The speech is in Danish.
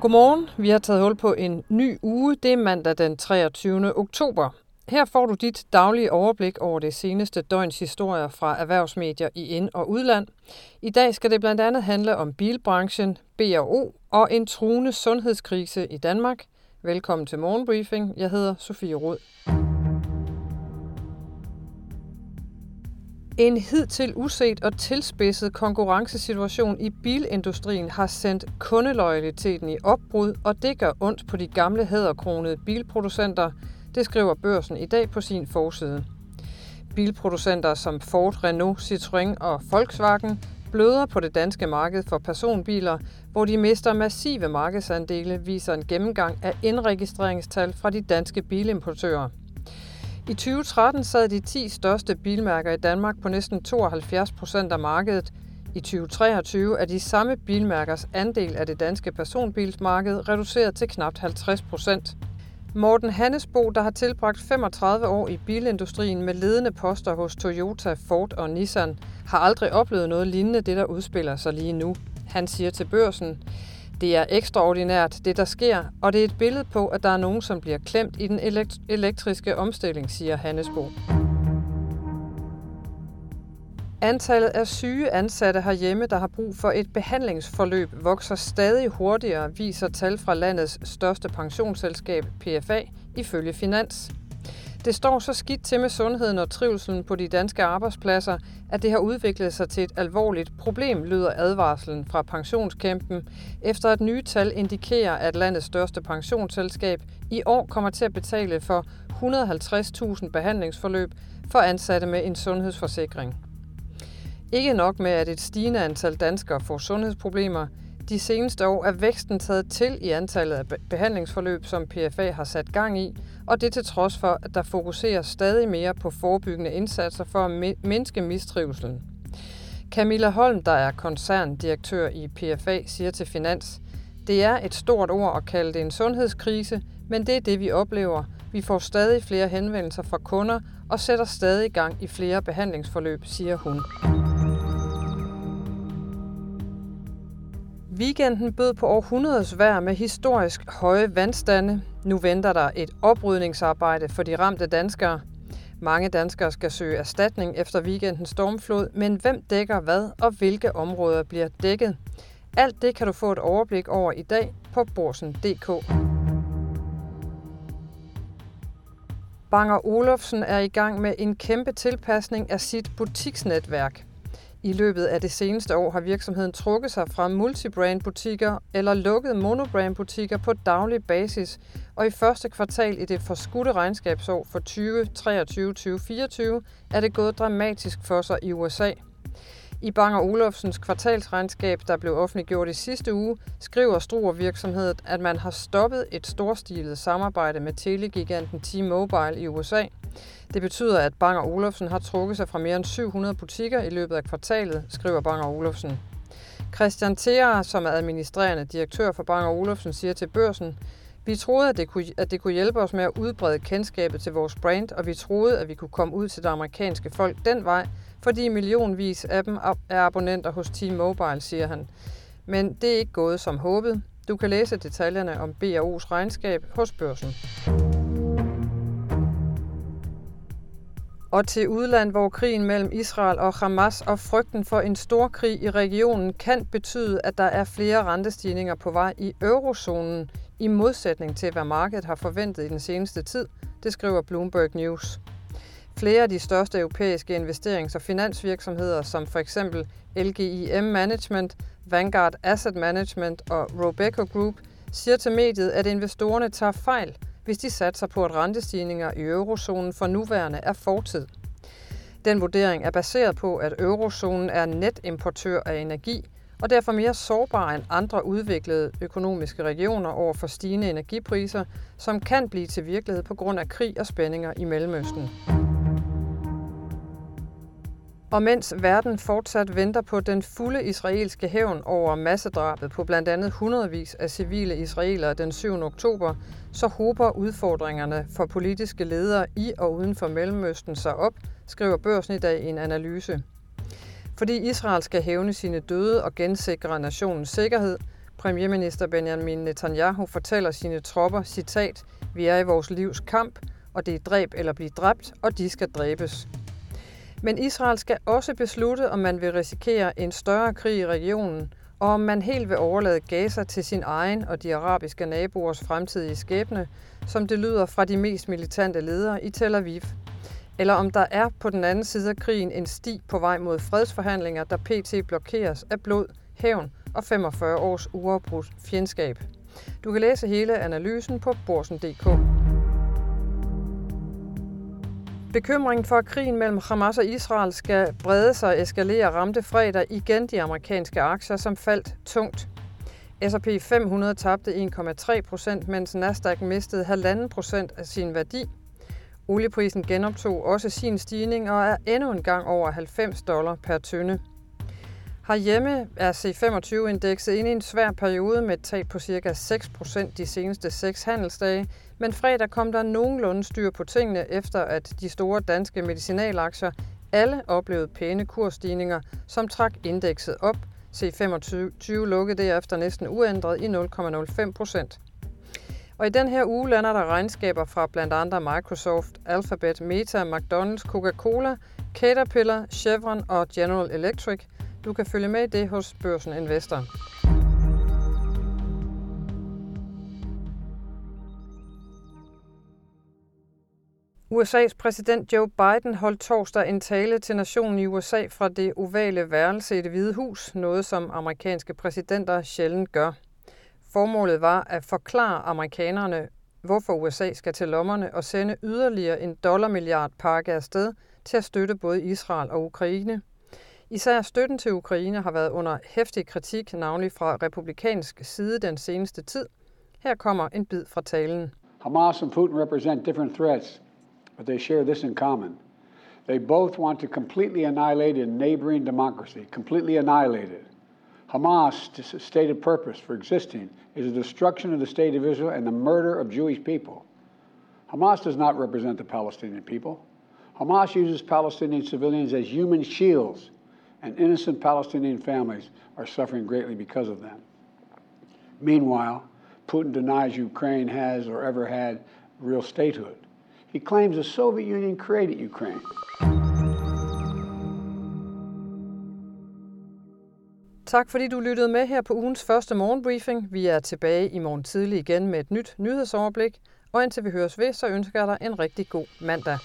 Godmorgen. Vi har taget hul på en ny uge. Det er mandag den 23. oktober. Her får du dit daglige overblik over det seneste døgns historier fra erhvervsmedier i ind- og udland. I dag skal det blandt andet handle om bilbranchen, B&O og en truende sundhedskrise i Danmark. Velkommen til Morgenbriefing. Jeg hedder Sofie Rod. En hidtil uset og tilspidset konkurrencesituation i bilindustrien har sendt kundeloyaliteten i opbrud, og det gør ondt på de gamle hæderkronede bilproducenter, det skriver børsen i dag på sin forside. Bilproducenter som Ford, Renault, Citroën og Volkswagen bløder på det danske marked for personbiler, hvor de mister massive markedsandele, viser en gennemgang af indregistreringstal fra de danske bilimportører. I 2013 sad de 10 største bilmærker i Danmark på næsten 72 procent af markedet. I 2023 er de samme bilmærkers andel af det danske personbilsmarked reduceret til knap 50 procent. Morten Hannesbo, der har tilbragt 35 år i bilindustrien med ledende poster hos Toyota, Ford og Nissan, har aldrig oplevet noget lignende det, der udspiller sig lige nu. Han siger til børsen, det er ekstraordinært, det der sker, og det er et billede på, at der er nogen, som bliver klemt i den elektriske omstilling, siger Hannesbo. Antallet af syge ansatte herhjemme, der har brug for et behandlingsforløb, vokser stadig hurtigere, viser tal fra landets største pensionsselskab, PFA, ifølge Finans. Det står så skidt til med sundheden og trivselen på de danske arbejdspladser, at det har udviklet sig til et alvorligt problem, lyder advarslen fra pensionskæmpen, efter at nye tal indikerer, at landets største pensionsselskab i år kommer til at betale for 150.000 behandlingsforløb for ansatte med en sundhedsforsikring. Ikke nok med, at et stigende antal danskere får sundhedsproblemer, de seneste år er væksten taget til i antallet af behandlingsforløb, som PFA har sat gang i, og det til trods for, at der fokuseres stadig mere på forebyggende indsatser for at mindske mistrivselen. Camilla Holm, der er koncerndirektør i PFA, siger til Finans, det er et stort ord at kalde det en sundhedskrise, men det er det, vi oplever. Vi får stadig flere henvendelser fra kunder og sætter stadig gang i flere behandlingsforløb, siger hun. Weekenden bød på århundredes vejr med historisk høje vandstande. Nu venter der et oprydningsarbejde for de ramte danskere. Mange danskere skal søge erstatning efter weekendens stormflod, men hvem dækker hvad og hvilke områder bliver dækket? Alt det kan du få et overblik over i dag på borsen.dk. Banger Olofsen er i gang med en kæmpe tilpasning af sit butiksnetværk. I løbet af det seneste år har virksomheden trukket sig fra multibrand-butikker eller lukket monobrand-butikker på daglig basis, og i første kvartal i det forskudte regnskabsår for 2023-2024 er det gået dramatisk for sig i USA – i Bang Olufsens kvartalsregnskab, der blev offentliggjort i sidste uge, skriver Struer virksomheden, at man har stoppet et storstilet samarbejde med telegiganten T-Mobile i USA. Det betyder, at Bang Olufsen har trukket sig fra mere end 700 butikker i løbet af kvartalet, skriver Bang Olufsen. Christian Thea, som er administrerende direktør for Bang Olufsen, siger til børsen, vi troede, at det, kunne, at det kunne hjælpe os med at udbrede kendskabet til vores brand, og vi troede, at vi kunne komme ud til det amerikanske folk den vej, fordi millionvis af dem er abonnenter hos T-Mobile, siger han. Men det er ikke gået som håbet. Du kan læse detaljerne om B&O's regnskab hos børsen. Og til udland, hvor krigen mellem Israel og Hamas og frygten for en stor krig i regionen kan betyde, at der er flere rentestigninger på vej i eurozonen, i modsætning til hvad markedet har forventet i den seneste tid, det skriver Bloomberg News. Flere af de største europæiske investerings- og finansvirksomheder, som for eksempel LGIM Management, Vanguard Asset Management og Robeco Group, siger til mediet, at investorerne tager fejl, hvis de satser på, at rentestigninger i eurozonen for nuværende er fortid. Den vurdering er baseret på, at eurozonen er netimportør af energi, og derfor mere sårbar end andre udviklede økonomiske regioner over for stigende energipriser, som kan blive til virkelighed på grund af krig og spændinger i Mellemøsten. Og mens verden fortsat venter på den fulde israelske hævn over massedrabet på blandt andet hundredvis af civile israelere den 7. oktober, så håber udfordringerne for politiske ledere i og uden for Mellemøsten sig op, skriver børsen i dag i en analyse. Fordi Israel skal hævne sine døde og gensikre nationens sikkerhed, Premierminister Benjamin Netanyahu fortæller sine tropper, citat, vi er i vores livs kamp, og det er dræb eller blive dræbt, og de skal dræbes. Men Israel skal også beslutte, om man vil risikere en større krig i regionen, og om man helt vil overlade Gaza til sin egen og de arabiske naboers fremtidige skæbne, som det lyder fra de mest militante ledere i Tel Aviv. Eller om der er på den anden side af krigen en sti på vej mod fredsforhandlinger, der pt. blokeres af blod, hævn og 45 års uafbrudt fjendskab. Du kan læse hele analysen på borsen.dk. Bekymringen for, at krigen mellem Hamas og Israel skal brede sig og eskalere, ramte fredag igen de amerikanske aktier, som faldt tungt. S&P 500 tabte 1,3 procent, mens Nasdaq mistede 1,5 procent af sin værdi. Olieprisen genoptog også sin stigning og er endnu en gang over 90 dollar per tønde. Herhjemme er C25-indekset inde i en svær periode med et tab på ca. 6% de seneste 6 handelsdage, men fredag kom der nogenlunde styr på tingene efter, at de store danske medicinalaktier alle oplevede pæne kursstigninger, som trak indekset op. C25 lukkede derefter næsten uændret i 0,05 procent. Og i den her uge lander der regnskaber fra blandt andre Microsoft, Alphabet, Meta, McDonald's, Coca-Cola, Caterpillar, Chevron og General Electric – du kan følge med i det hos Børsen Investor. USA's præsident Joe Biden holdt torsdag en tale til nationen i USA fra det ovale værelse i det hvide hus, noget som amerikanske præsidenter sjældent gør. Formålet var at forklare amerikanerne, hvorfor USA skal til lommerne og sende yderligere en dollarmilliard pakke afsted til at støtte både Israel og Ukraine. Især støtten til Ukraine har været under hæftig kritik, navnlig fra republikansk side den seneste tid. Her kommer en bid fra talen. Hamas and Putin represent different threats, but they share this in common. They both want to completely annihilate a neighboring democracy, completely annihilate it. Hamas' stated purpose for existing is the destruction of the state of Israel and the murder of Jewish people. Hamas does not represent the Palestinian people. Hamas uses Palestinian civilians as human shields and innocent Palestinian families are suffering greatly because of them. Meanwhile, Putin denies Ukraine has or ever had real statehood. He claims the Soviet Union created Ukraine. Tak fordi du lyttede med her på ugens første morgenbriefing. Vi er tilbage i morgen tidlig igen med et nyt nyhedsoverblik. Og indtil vi høres ved, så ønsker jeg dig en rigtig god mandag.